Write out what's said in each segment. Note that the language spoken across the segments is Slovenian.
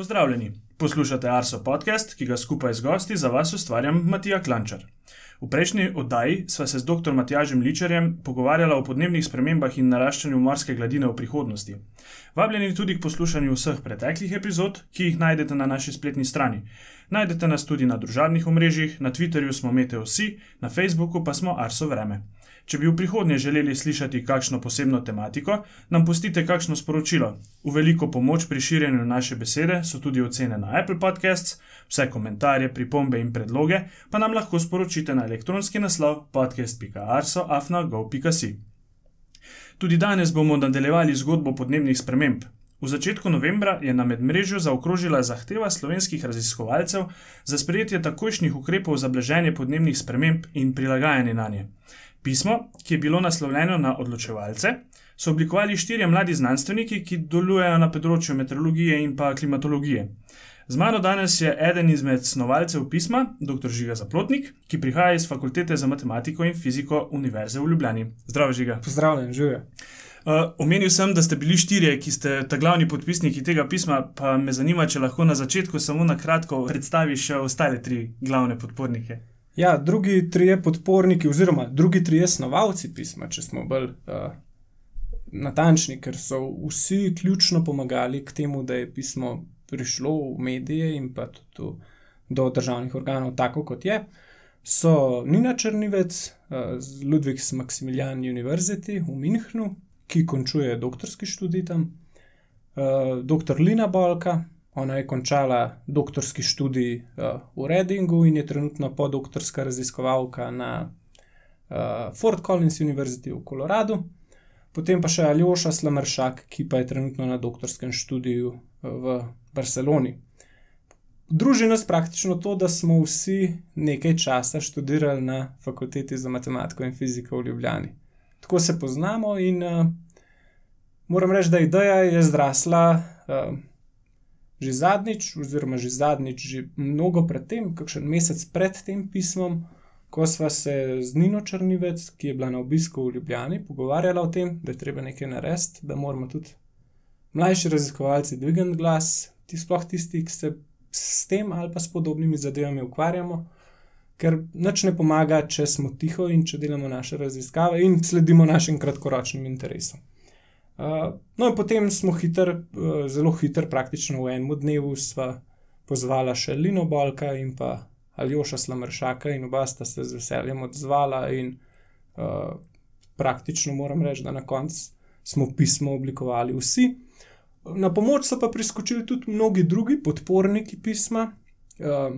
Pozdravljeni, poslušate Arso podcast, ki ga skupaj z gosti za vas ustvarjam Matija Klančar. V prejšnji oddaji sva se z dr. Matjažem Ličarjem pogovarjala o podnebnih spremembah in naraščanju morske gladine v prihodnosti. Vabljeni tudi k poslušanju vseh preteklih epizod, ki jih najdete na naši spletni strani. Najdete nas tudi na družabnih omrežjih, na Twitterju smo Meteosi, na Facebooku pa smo Arso Vreme. Če bi v prihodnje želeli slišati kakšno posebno tematiko, nam pustite kakšno sporočilo. V veliko pomoč pri širjenju naše besede so tudi ocene na Apple Podcasts, vse komentarje, pripombe in predloge pa nam lahko sporočite na elektronski naslov podcast.arso.afna.gov.si. Tudi danes bomo nadaljevali zgodbo podnebnih sprememb. V začetku novembra je na medmrežju zaokrožila zahteva slovenskih raziskovalcev za sprejetje takojšnjih ukrepov za blaženje podnebnih sprememb in prilagajanje na nje. Pismo, ki je bilo naslovljeno na odločevalce, so oblikovali štirje mladi znanstveniki, ki delujejo na področju meteorologije in pa klimatologije. Z mano danes je eden izmed snovalcev pisma, dr. Žiga Zaplotnik, ki prihaja iz Fakultete za matematiko in fiziko Univerze v Ljubljani. Zdravo, Žiga. Pozdravljen, živijo. Uh, omenil sem, da ste bili štirje, ki ste ta glavni podpisniki tega pisma, pa me zanima, če lahko na začetku samo na kratko predstaviš še ostale tri glavne podpornike. Ja, drugi trije podporniki, oziroma drugi trije snovalci pisma, če smo bolj uh, natančni, ker so vsi ključno pomagali k temu, da je pismo prišlo v medije in pa tudi do državnih organov, tako kot je. So Nina Črnivec uh, z Ludvigs Maximilian University v Münchnu, ki končuje doktorski študij tam, uh, dr. Lina Bolka, Ona je končala doktorski študij uh, v Readingu in je trenutno podoktorska raziskovalka na uh, Fort Collins University v Koloradu. Potem pa še Aljoša Slamršak, ki pa je trenutno na doktorskem študiju uh, v Barceloni. Druži nas praktično to, da smo vsi nekaj časa študirali na fakulteti za matematiko in fiziko v Ljubljani. Tako se poznamo in uh, moram reči, da ideja je zrasla. Uh, že zadnjič, oziroma že zadnjič, že mnogo predtem, kakšen mesec pred tem pismom, ko sva se z Nino Črnivec, ki je bila na obisku v Ljubljani, pogovarjala o tem, da je treba nekaj narediti, da moramo tudi mlajši raziskovalci dvigati glas, ti sploh tisti, ki se s tem ali pa s podobnimi zadevami ukvarjamo. Ker nič ne pomaga, če smo tiho in če delamo naše raziskave in sledimo našim kratkoročnim interesom. Uh, no, in potem smo hiter, uh, zelo hiter, praktično v enem dnevu, sva pozvala še Lino Balka in pa Aljoša Slamršaka, in oba sta se z veseljem odzvala. In uh, praktično moram reči, da na koncu smo pismo oblikovali vsi. Na pomoč so pa priskočili tudi mnogi drugi podporniki pisma, uh,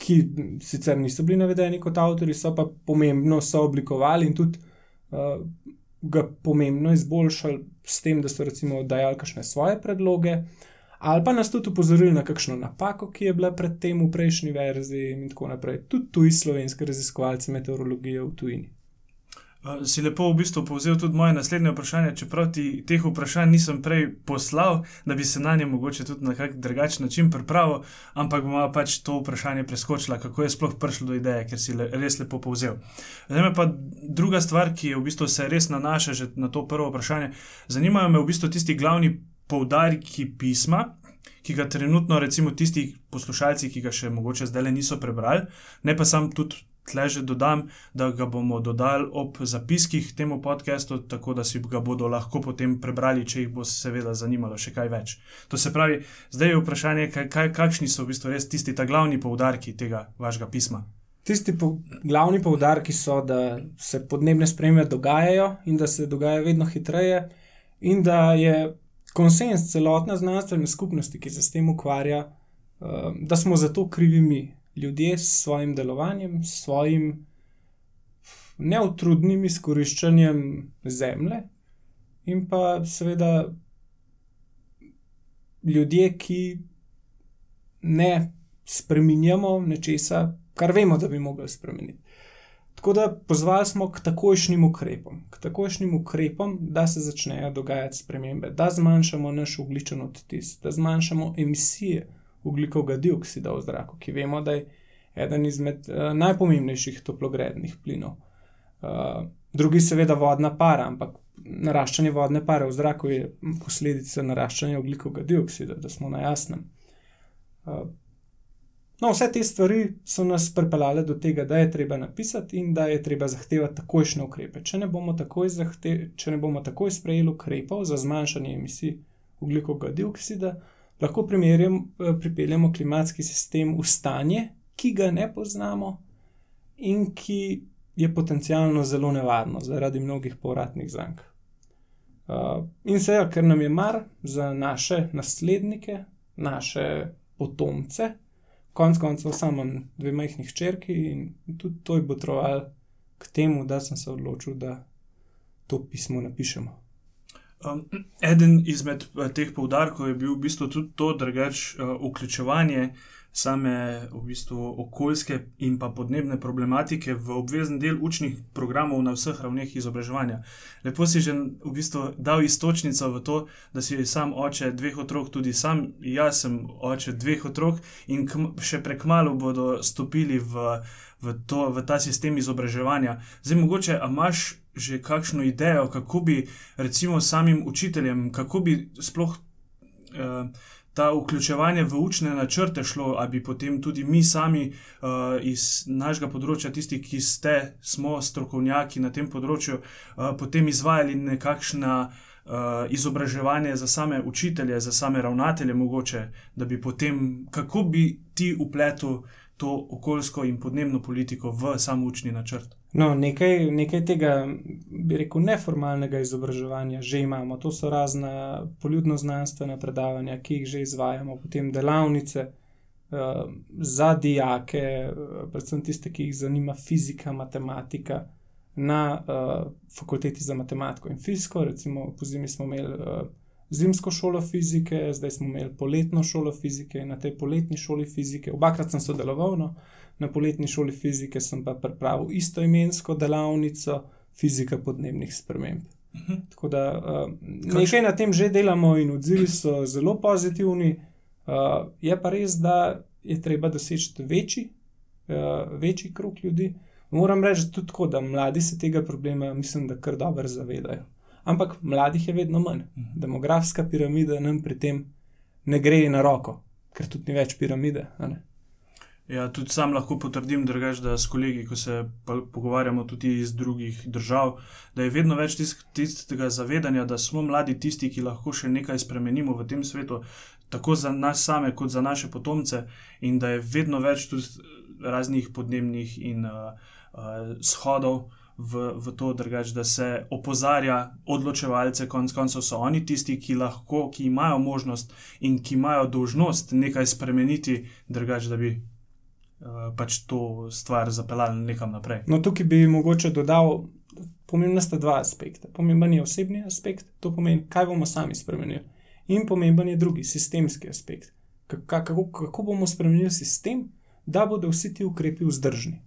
ki sicer niso bili navedeni kot avtori, so pa pomembno so oblikovali in tudi. Uh, ga pomembno izboljšali s tem, da so recimo dajali kakšne svoje predloge, ali pa nas tudi upozorili na kakšno napako, ki je bila predtem v prejšnji verziji in tako naprej. Tudi tuji slovenski raziskovalci meteorologije v tujini. Si lepo v bistvu povzel tudi moje naslednje vprašanje, čeprav ti teh vprašanj nisem prej poslal, da bi se na nje mogoče tudi na kak drugačen način pripravil, ampak bomo pač to vprašanje preskočila, kako je sploh prišlo do ideje, ker si le, res lepo povzel. Zdaj me pa druga stvar, ki je v bistvu se res nanaša že na to prvo vprašanje. Zanimajo me v bistvu tisti glavni poudarki pisma. Ki ga trenutno, recimo, tisti poslušalci, ki ga še mogoče zdaj le niso prebrali, ne pa sam tudi tle že dodam, da ga bomo dodali ob zapiskih temu podkastu, tako da si ga bodo lahko potem prebrali, če jih bo seveda zanimalo še kaj več. To se pravi, zdaj je vprašanje, kaj, kaj, kakšni so v bistvu res tisti ta glavni poudarki tega vašega pisma. Tisti po, glavni poudarki so, da se podnebne spremembe dogajajo in da se dogajajo vedno hitreje, in da je konsens celotne znanstvene skupnosti, ki se s tem ukvarja, uh, da smo za to krivi mi, ljudje s svojim delovanjem, s svojim neutrudnim izkoriščanjem zemlje, in pa seveda ljudje, ki ne spremenjamo nečesa, kar vemo, da bi mogli spremeniti. Tako da pozvali smo k takojšnjim ukrepom, k takojšnjim ukrepom, da se začnejo dogajati spremembe, da zmanjšamo naš ogličen odtis, da zmanjšamo emisije ugljikovega dioksida v zraku, ki vemo, da je eden izmed uh, najpomembnejših toplogrednih plinov. Uh, drugi, seveda, vodna para, ampak naraščanje vodne pare v zraku je posledica naraščanja ugljikovega dioksida, da smo na jasnem. No, vse te stvari so nas pripeljale do tega, da je treba napisati in da je treba zahtevati takojšnje ukrepe. Če ne bomo takoj, zahte, če ne bomo takoj sprejeli ukrepov za zmanjšanje emisij oglikovega dioksida, lahko pripeljemo klimatski sistem v stanje, ki ga ne poznamo in ki je potencialno zelo nevarno zaradi mnogih povratnih zank. Uh, in seveda, ker nam je mar za naše naslednike, naše potomce, konec koncev samo dve majhnih črki in tudi to je botrovalo k temu, da sem se odločil, da to pismo napišemo. Um, eden izmed uh, teh poudarkov je bil v bistvu tudi to, da je uh, vključevanje same v bistvu, okoljske in pa podnebne problematike v obvezen del učnih programov na vseh ravneh izobraževanja. Lepo si že v bistvu dal istočnico v to, da si sam oče dveh otrok, tudi sam, jaz sem oče dveh otrok in še prekmalo bodo stopili v, v, to, v ta sistem izobraževanja. Zdaj, mogoče, a imaš že kakšno idejo, kako bi recimo samim učiteljem, kako bi sploh. Uh, ta vključevanje v učne načrte šlo, ali bi potem tudi mi sami uh, iz našega področja, tisti, ki ste, smo strokovnjaki na tem področju, uh, potem izvajali nekakšna uh, izobraževanje za same učitelje, za same ravnatelje, mogoče, da bi potem, kako bi ti upletel to okoljsko in podnebno politiko v sam učni načrt. No, nekaj, nekaj tega, bi rekel, neformalnega izobraževanja že imamo. To so razna poljudno-znanstvena predavanja, ki jih že izvajamo, potem delavnice uh, za dijake, uh, predvsem tiste, ki jih zanima fizika, matematika, na uh, fakulteti za matematiko in fiziko. Recimo, po zimi smo imeli uh, zimsko šolo fizike, zdaj smo imeli poletno šolo fizike in na tej poletni šoli fizike, obakrat sem sodeloval. No, na poletni šoli fizike sem pa pripravil istoimensko delavnico fizika podnebnih sprememb. -huh. Tako da uh, nekaj na tem že delamo, in odzivi so zelo pozitivni. Uh, je pa res, da je treba doseči večji, uh, večji krok ljudi. Moram reči tudi tako, da mladi se tega problema, mislim, da kar dobro zavedajo. Ampak mladih je vedno manj. Demografska piramida nam pri tem ne gre na roko, ker tudi ni več piramide. Ja, tudi sam lahko potrdim, drugač, da s kolegi, ko se pogovarjamo tudi iz drugih držav, da je vedno več tistega zavedanja, da smo mladi tisti, ki lahko še nekaj spremenimo v tem svetu, tako za nas same, kot za naše potomce, in da je vedno več tudi raznih podnebnih in uh, uh, shodov. V, v to, drugač, da se opozarja odločevalce, konec koncev so oni tisti, ki lahko, ki imajo možnost in ki imajo dožnost nekaj spremeniti, drugač, da bi Eh, pač to stvar zapeljali nekam naprej. No, tukaj bi mogoče dodal, pomembna sta dva aspekta. Pomemben je osebni aspekt, to pomeni, kaj bomo sami spremenili. In pomemben je drugi, sistemski aspekt. Kako, kako bomo spremenili sistem, da bodo vsi ti ukrepi vzdržni.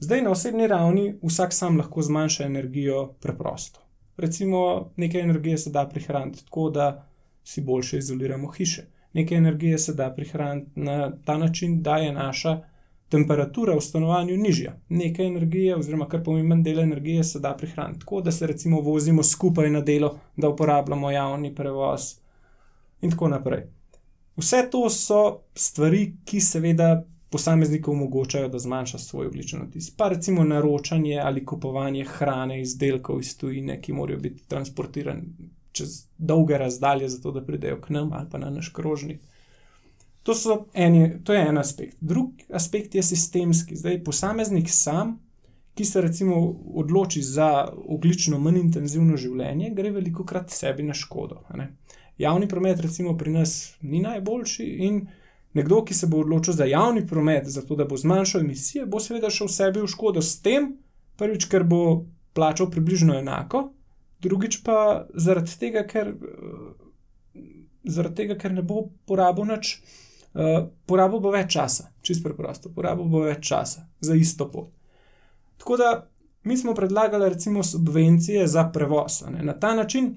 Zdaj na osebni ravni vsak sam lahko zmanjša energijo preprosto. Recimo, nekaj energije se da prihraniti tako, da si boljše izoliramo hiše. Nekaj energije se da prihraniti na ta način, da je naša temperatura v stanovanju nižja. Nekaj energije, oziroma kar pomemben del energije, se da prihraniti tako, da se recimo vozimo skupaj na delo, da uporabljamo javni prevoz in tako naprej. Vse to so stvari, ki seveda posamezniku omogočajo, da zmanjša svoj oglični odtis. Pa recimo naročanje ali kupovanje hrane, izdelkov iz tujine, ki morajo biti transportirani čez dolge razdalje, zato da pridejo k nam ali pa na naš krožnik. To, eni, to je en aspekt. Drugi aspekt je sistemski. Zdaj, posameznik sam, ki se recimo odloči za oglično manj intenzivno življenje, gre veliko krat sebi na škodo. Javni promet, recimo, pri nas ni najboljši in nekdo, ki se bo odločil za javni promet, zato da bo zmanjšal emisije, bo seveda šel sebi v škodo s tem, prvič, ker bo plačal približno enako, drugič pa zaradi tega, ker, zaradi tega, ker ne bo porabil nič. Uh, porabil bo več časa, čisto preprosto, porabil bo več časa za isto pot. Tako da mi smo predlagali recimo subvencije za prevoz. Na ta način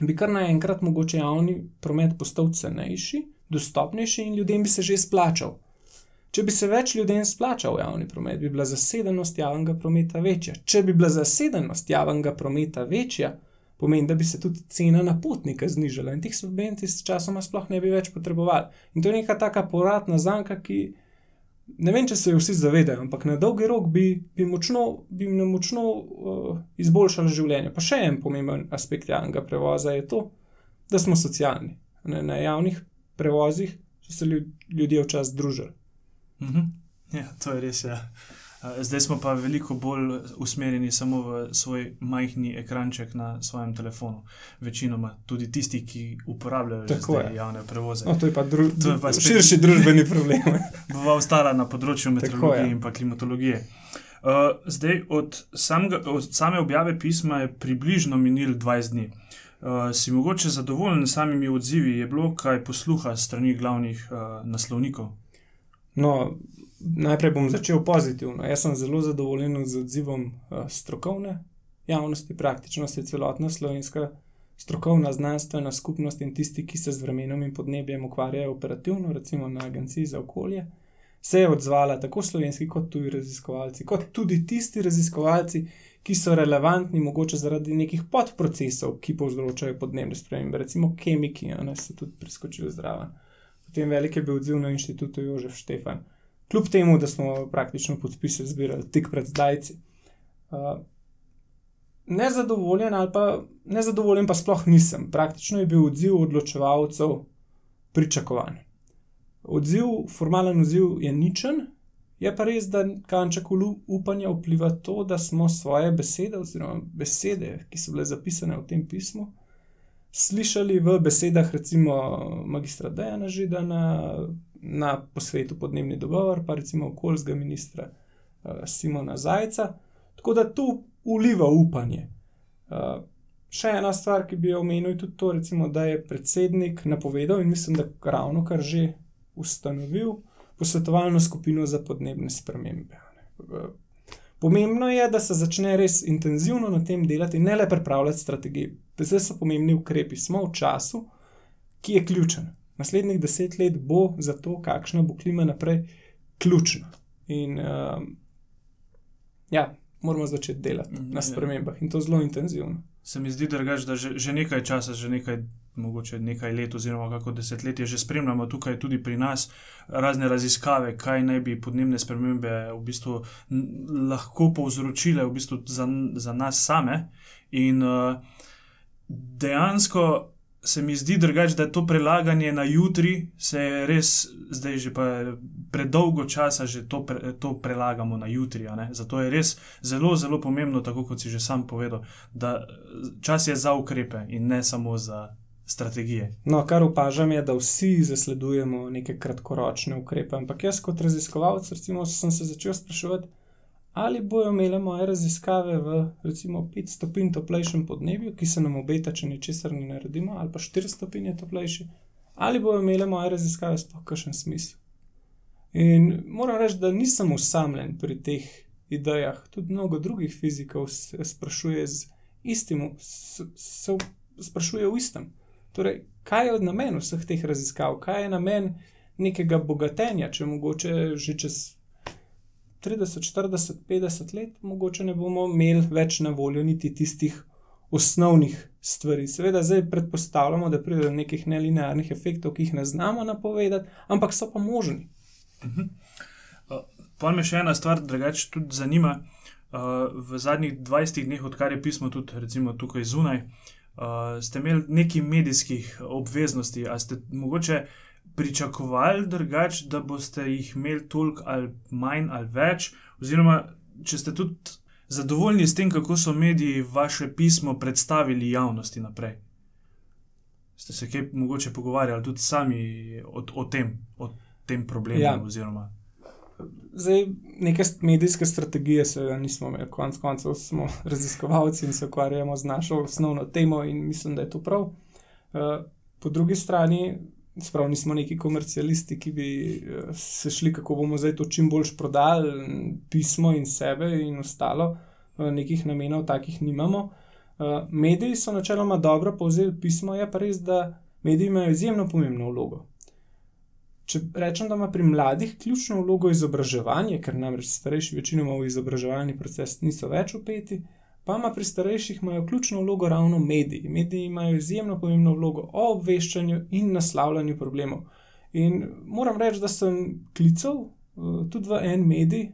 bi kar naenkrat mogoče javni promet postal cenejši, dostopnejši in ljudem bi se že splačal. Če bi se več ljudem splačal javni promet, bi bila zasedenost javnega prometa večja. Če bi bila zasedenost javnega prometa večja, pomeni, da bi se tudi cena na potnika znižala in teh subvencij s časoma sploh ne bi več potrebovali. In to je neka taka poratna zanka, ki ne vem, če se jo vsi zavedajo, ampak na dolgi rok bi, bi, močno, bi nam močno uh, izboljšalo življenje. Pa še en pomemben aspekt javnega prevoza je to, da smo socialni. Ne, na javnih prevozih so se ljudje včasih družili. Mhm. Ja, to je res. Ja. Zdaj smo pa veliko bolj usmerjeni samo v svoj majhni ekranček na svojem telefonu. Večinoma tudi tisti, ki uporabljajo javne prevoze. No, to je pa, dru to je pa širši družbeni problem. Bova ostala na področju meteorologije in klimatologije. Uh, zdaj, od, samega, od same objave pisma je približno minil 20 dni. Uh, si mogoče zadovoljen s samimi odzivi, je bilo kaj posluha strani glavnih uh, naslovnikov? No, najprej bom začel pozitivno. Jaz sem zelo zadovoljen z odzivom uh, strokovne javnosti, praktično se celotna slovenska strokovna znanstvena skupnost in tisti, ki se z vremenom in podnebjem ukvarjajo operativno, recimo na Agenciji za okolje, se je odzvala tako slovenski kot tuji raziskovalci, kot tudi tisti raziskovalci, ki so relevantni mogoče zaradi nekih podprocesov, ki povzročajo podnebne spremembe, recimo kemiki, ne so tudi priskočili zraven. Potem velik je bil odziv na inštitutu Jožef Štefan kljub temu, da smo praktično podpise zbirali tik pred zdajci. Uh, nezadovoljen ali pa nezadovoljen, pa sploh nisem. Praktično je bil odziv odločevalcev pričakovan. Odziv, formalen odziv je ničen, je pa res, da kanček upanja vpliva to, da smo svoje besede, oziroma besede, ki so bile zapisane v tem pismu, slišali v besedah, recimo magistra Dejana Židana, na posvetu podnebni dogovor, pa recimo okoljskega ministra uh, Simona Zajca. Tako da tu uliva upanje. Uh, še ena stvar, ki bi jo omenil, je tudi to, recimo, da je predsednik napovedal in mislim, da ravno kar že ustanovil posvetovalno skupino za podnebne spremembe. Pomembno je, da se začne res intenzivno na tem delati, ne le pripravljati strategije. Zdaj so pomembni ukrepi. Smo v času, ki je ključen naslednjih deset let bo za to, kakšna bo klima naprej, ključna. In um, ja, moramo začeti delati mm, na spremembah in to zelo intenzivno. Se mi zdi, drugač, da že, že nekaj časa, že nekaj, mogoče nekaj let, oziroma kako desetletje, že spremljamo tukaj tudi pri nas razne raziskave, kaj naj bi podnebne spremembe v bistvu lahko povzročile v bistvu za, za nas same. In uh, dejansko se mi zdi drugače, da je to prelaganje na jutri, se je res, zdaj že predolgo časa že to, pre, to prelagamo na jutri. Zato je res zelo, zelo pomembno, tako kot si že sam povedal, da čas je za ukrepe in ne samo za. Strategije. No, kar opažam, je, da vsi zasledujemo neke kratkoročne ukrepe. Ampak jaz, kot raziskovalec, recimo, sem se začel spraševati, ali bojo imele moje raziskave v recimo 5 stopinj toplejšem podnebju, ki se nam obeta, če ničesar ne naredimo, ali pa 4 stopinje toplejši, ali bojo imele moje raziskave sploh kakšen smisel. In moram reči, da nisem usamljen pri teh idejah. Tudi mnogo drugih fizikov se sprašuje istim, se sprašuje v istem. Torej, kaj je namen vseh teh raziskav, kaj je namen nekega bogatenja, če mogoče že čez 30, 40, 50 let, mogoče ne bomo imeli več na voljo niti tistih osnovnih stvari. Seveda, zdaj predpostavljamo, da pride do nekih nelinearnih efektov, ki jih ne znamo napovedati, ampak so pa možni. Uh -huh. uh, pa me še ena stvar, drugače tudi zanima. Uh, v zadnjih 20 dneh, odkar je pismo tudi recimo, tukaj zunaj, uh, ste imeli nekaj medijskih obveznosti, ali ste mogoče pričakovali drugače, da boste jih imeli toliko ali manj ali več, oziroma če ste tudi zadovoljni s tem, kako so mediji vaše pismo predstavili javnosti naprej. Ste se kaj mogoče pogovarjali tudi sami o, o, tem, o tem problemu? Ja. Oziroma... Zdaj, neke medijske strategije, seveda, nismo imeli, konec koncev smo raziskovalci in se ukvarjamo z našo osnovno temo, in mislim, da je to prav. Uh, po drugi strani, Sprav nismo neki komercialisti, ki bi eh, se šli, kako bomo zdaj to čim boljš prodali, pismo in sebe in ostalo, eh, nekih namenov takih nimamo. Eh, mediji so načeloma dobro povzeli pismo, je pa res, da mediji imajo izjemno pomembno vlogo. Če rečem, da ima pri mladih ključno vlogo izobraževanje, ker namreč starejši večinoma v izobraževalni proces niso več upeti, Pa ima pri starejših imajo ključno vlogo ravno mediji. Mediji imajo izjemno pomembno vlogo o obveščanju in naslavljanju problemov. In moram reči, da sem klical uh, tudi v en medij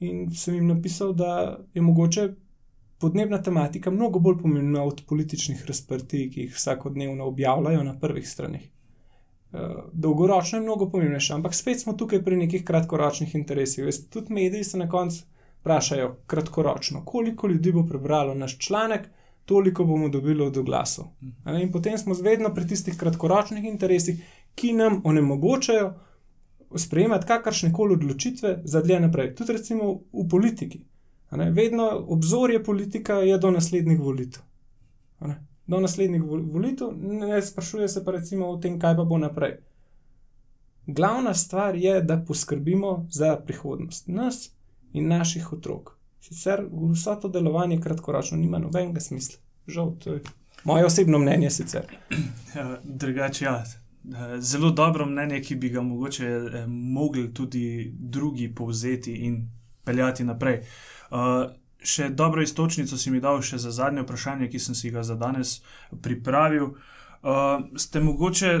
in sem jim napisal, da je mogoče podnebna tematika mnogo bolj pomembna od političnih razprtij, ki jih vsakodnevno objavljajo na prvih straneh. Uh, dolgoročno je mnogo pomembnejša, ampak spet smo tukaj pri nekih kratkoročnih interesih. Veste, tudi mediji se na koncu vprašajo kratkoročno, koliko ljudi bo prebralo naš članek, toliko bomo dobili od oglasov. In potem smo vedno pri tistih kratkoročnih interesih, ki nam onemogočajo sprejemati kakršne koli odločitve za dlje naprej. Tudi recimo v politiki. Vedno obzorje politika je do naslednjih volitev. Do naslednjih volitev, ne sprašuje se pa recimo o tem, kaj pa bo naprej. Glavna stvar je, da poskrbimo za prihodnost nas in naših otrok. Sicer vso to delovanje kratkoročno nima nobenega smisla. Žal, to je moje osebno mnenje sicer. Ja, drugače, ja. Zelo dobro mnenje, ki bi ga mogoče eh, mogli tudi drugi povzeti in peljati naprej. Uh, še dobro istočnico si mi dal še za zadnje vprašanje, ki sem si ga za danes pripravil. Uh, ste mogoče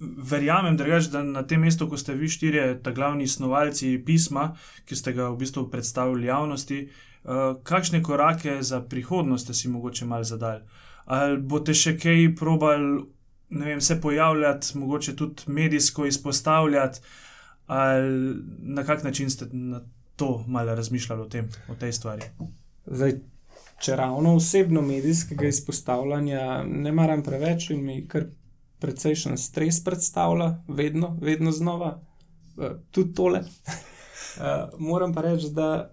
verjamem, drugač, da na tem mestu, ko ste vi štirje, ta glavni snovalci pisma, ki ste ga v bistvu predstavili javnosti, uh, kakšne korake za prihodnost ste si mogoče mal zadali? Ali boste še kaj probali, ne vem, se pojavljati, mogoče tudi medijsko izpostavljati, ali na kak način ste na to malo razmišljali o, tem, o tej stvari? Zdaj, če ravno osebno medijskega izpostavljanja ne maram preveč in mi kar precejšen stres predstavlja, vedno, vedno znova, uh, tudi tole. uh, moram pa reči, da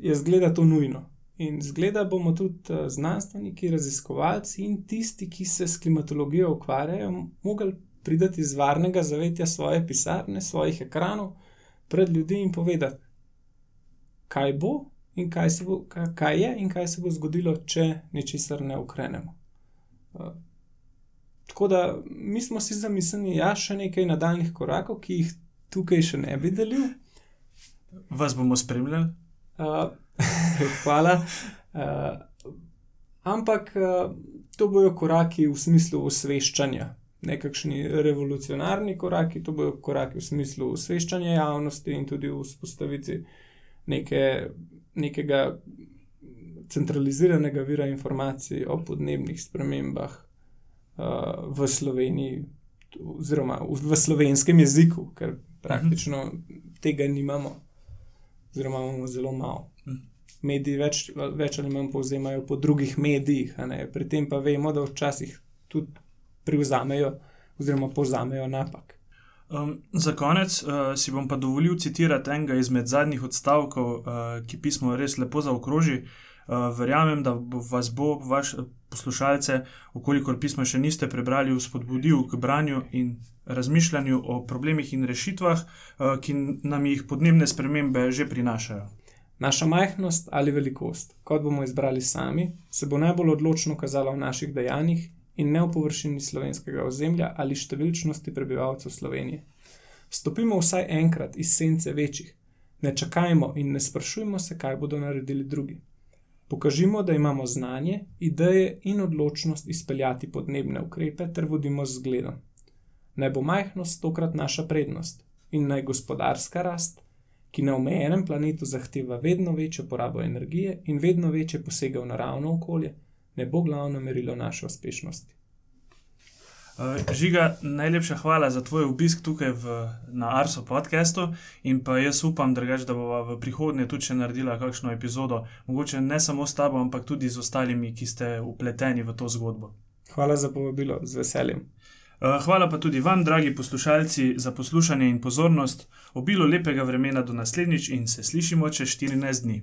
je zgleda to nujno. In zgleda bomo tudi uh, znanstveniki, raziskovalci in tisti, ki se s klimatologijo ukvarjajo, mogli priti iz varnega zavetja svoje pisarne, svojih ekranov pred ljudi in povedati, kaj bo in kaj, bo, kaj je in kaj se bo zgodilo, če ničesar ne ukrenemo. Uh, Tako da mi smo si zamislili, ja, še nekaj nadaljnih korakov, ki jih tukaj še ne bi delil. Vas bomo spremljali? Uh, hvala. Uh, ampak uh, to bojo koraki v smislu osveščanja, nekakšni revolucionarni koraki, to bojo koraki v smislu osveščanja javnosti in tudi v vzpostavitvi neke, nekega centraliziranega vira informacij o podnebnih spremembah uh, v Sloveniji, oziroma v, slovenskem jeziku, ker praktično uh. -huh. tega nimamo, oziroma imamo zelo malo. Uh mhm. -huh. Mediji več, več ali manj povzemajo po drugih medijih, pri tem pa vemo, da včasih tudi privzamejo, oziroma povzamejo napak. Um, za konec uh, si bom pa dovolil citirati enega izmed zadnjih odstavkov, uh, ki pismo res lepo zaokroži. Uh, verjamem, da bo vas bo vaš poslušalce, okolikor pisma še niste prebrali, spodbudil k branju in razmišljanju o problemih in rešitvah, uh, ki nam jih podnebne spremembe že prinašajo. Naša majhnost ali velikost, kot bomo izbrali sami, se bo najbolj odločno kazala v naših dejanjih in ne v površini slovenskega ozemlja ali številčnosti prebivalcev Slovenije. Stopimo vsaj enkrat iz sence večjih, ne čakajmo in ne sprašujmo se, kaj bodo naredili drugi. Pokažimo, da imamo znanje, ideje in odločnost izpeljati podnebne ukrepe ter vodimo z zgledom. Naj bo majhnost tokrat naša prednost in naj gospodarska rast, ki na omejenem planetu zahteva vedno večjo porabo energije in vedno večje posege v naravno okolje, ne bo glavno merilo naše uspešnosti. Uh, Žiga, najlepša hvala za tvoj obisk tukaj v, na Arso podkastu in pa jaz upam, drugač, da bomo v prihodnje tudi še naredila kakšno epizodo, mogoče ne samo s tabo, ampak tudi z ostalimi, ki ste upleteni v to zgodbo. Hvala za povabilo, z veseljem. Uh, hvala pa tudi vam, dragi poslušalci, za poslušanje in pozornost. Obilo lepega vremena do naslednjič in se slišimo čez 14 dni.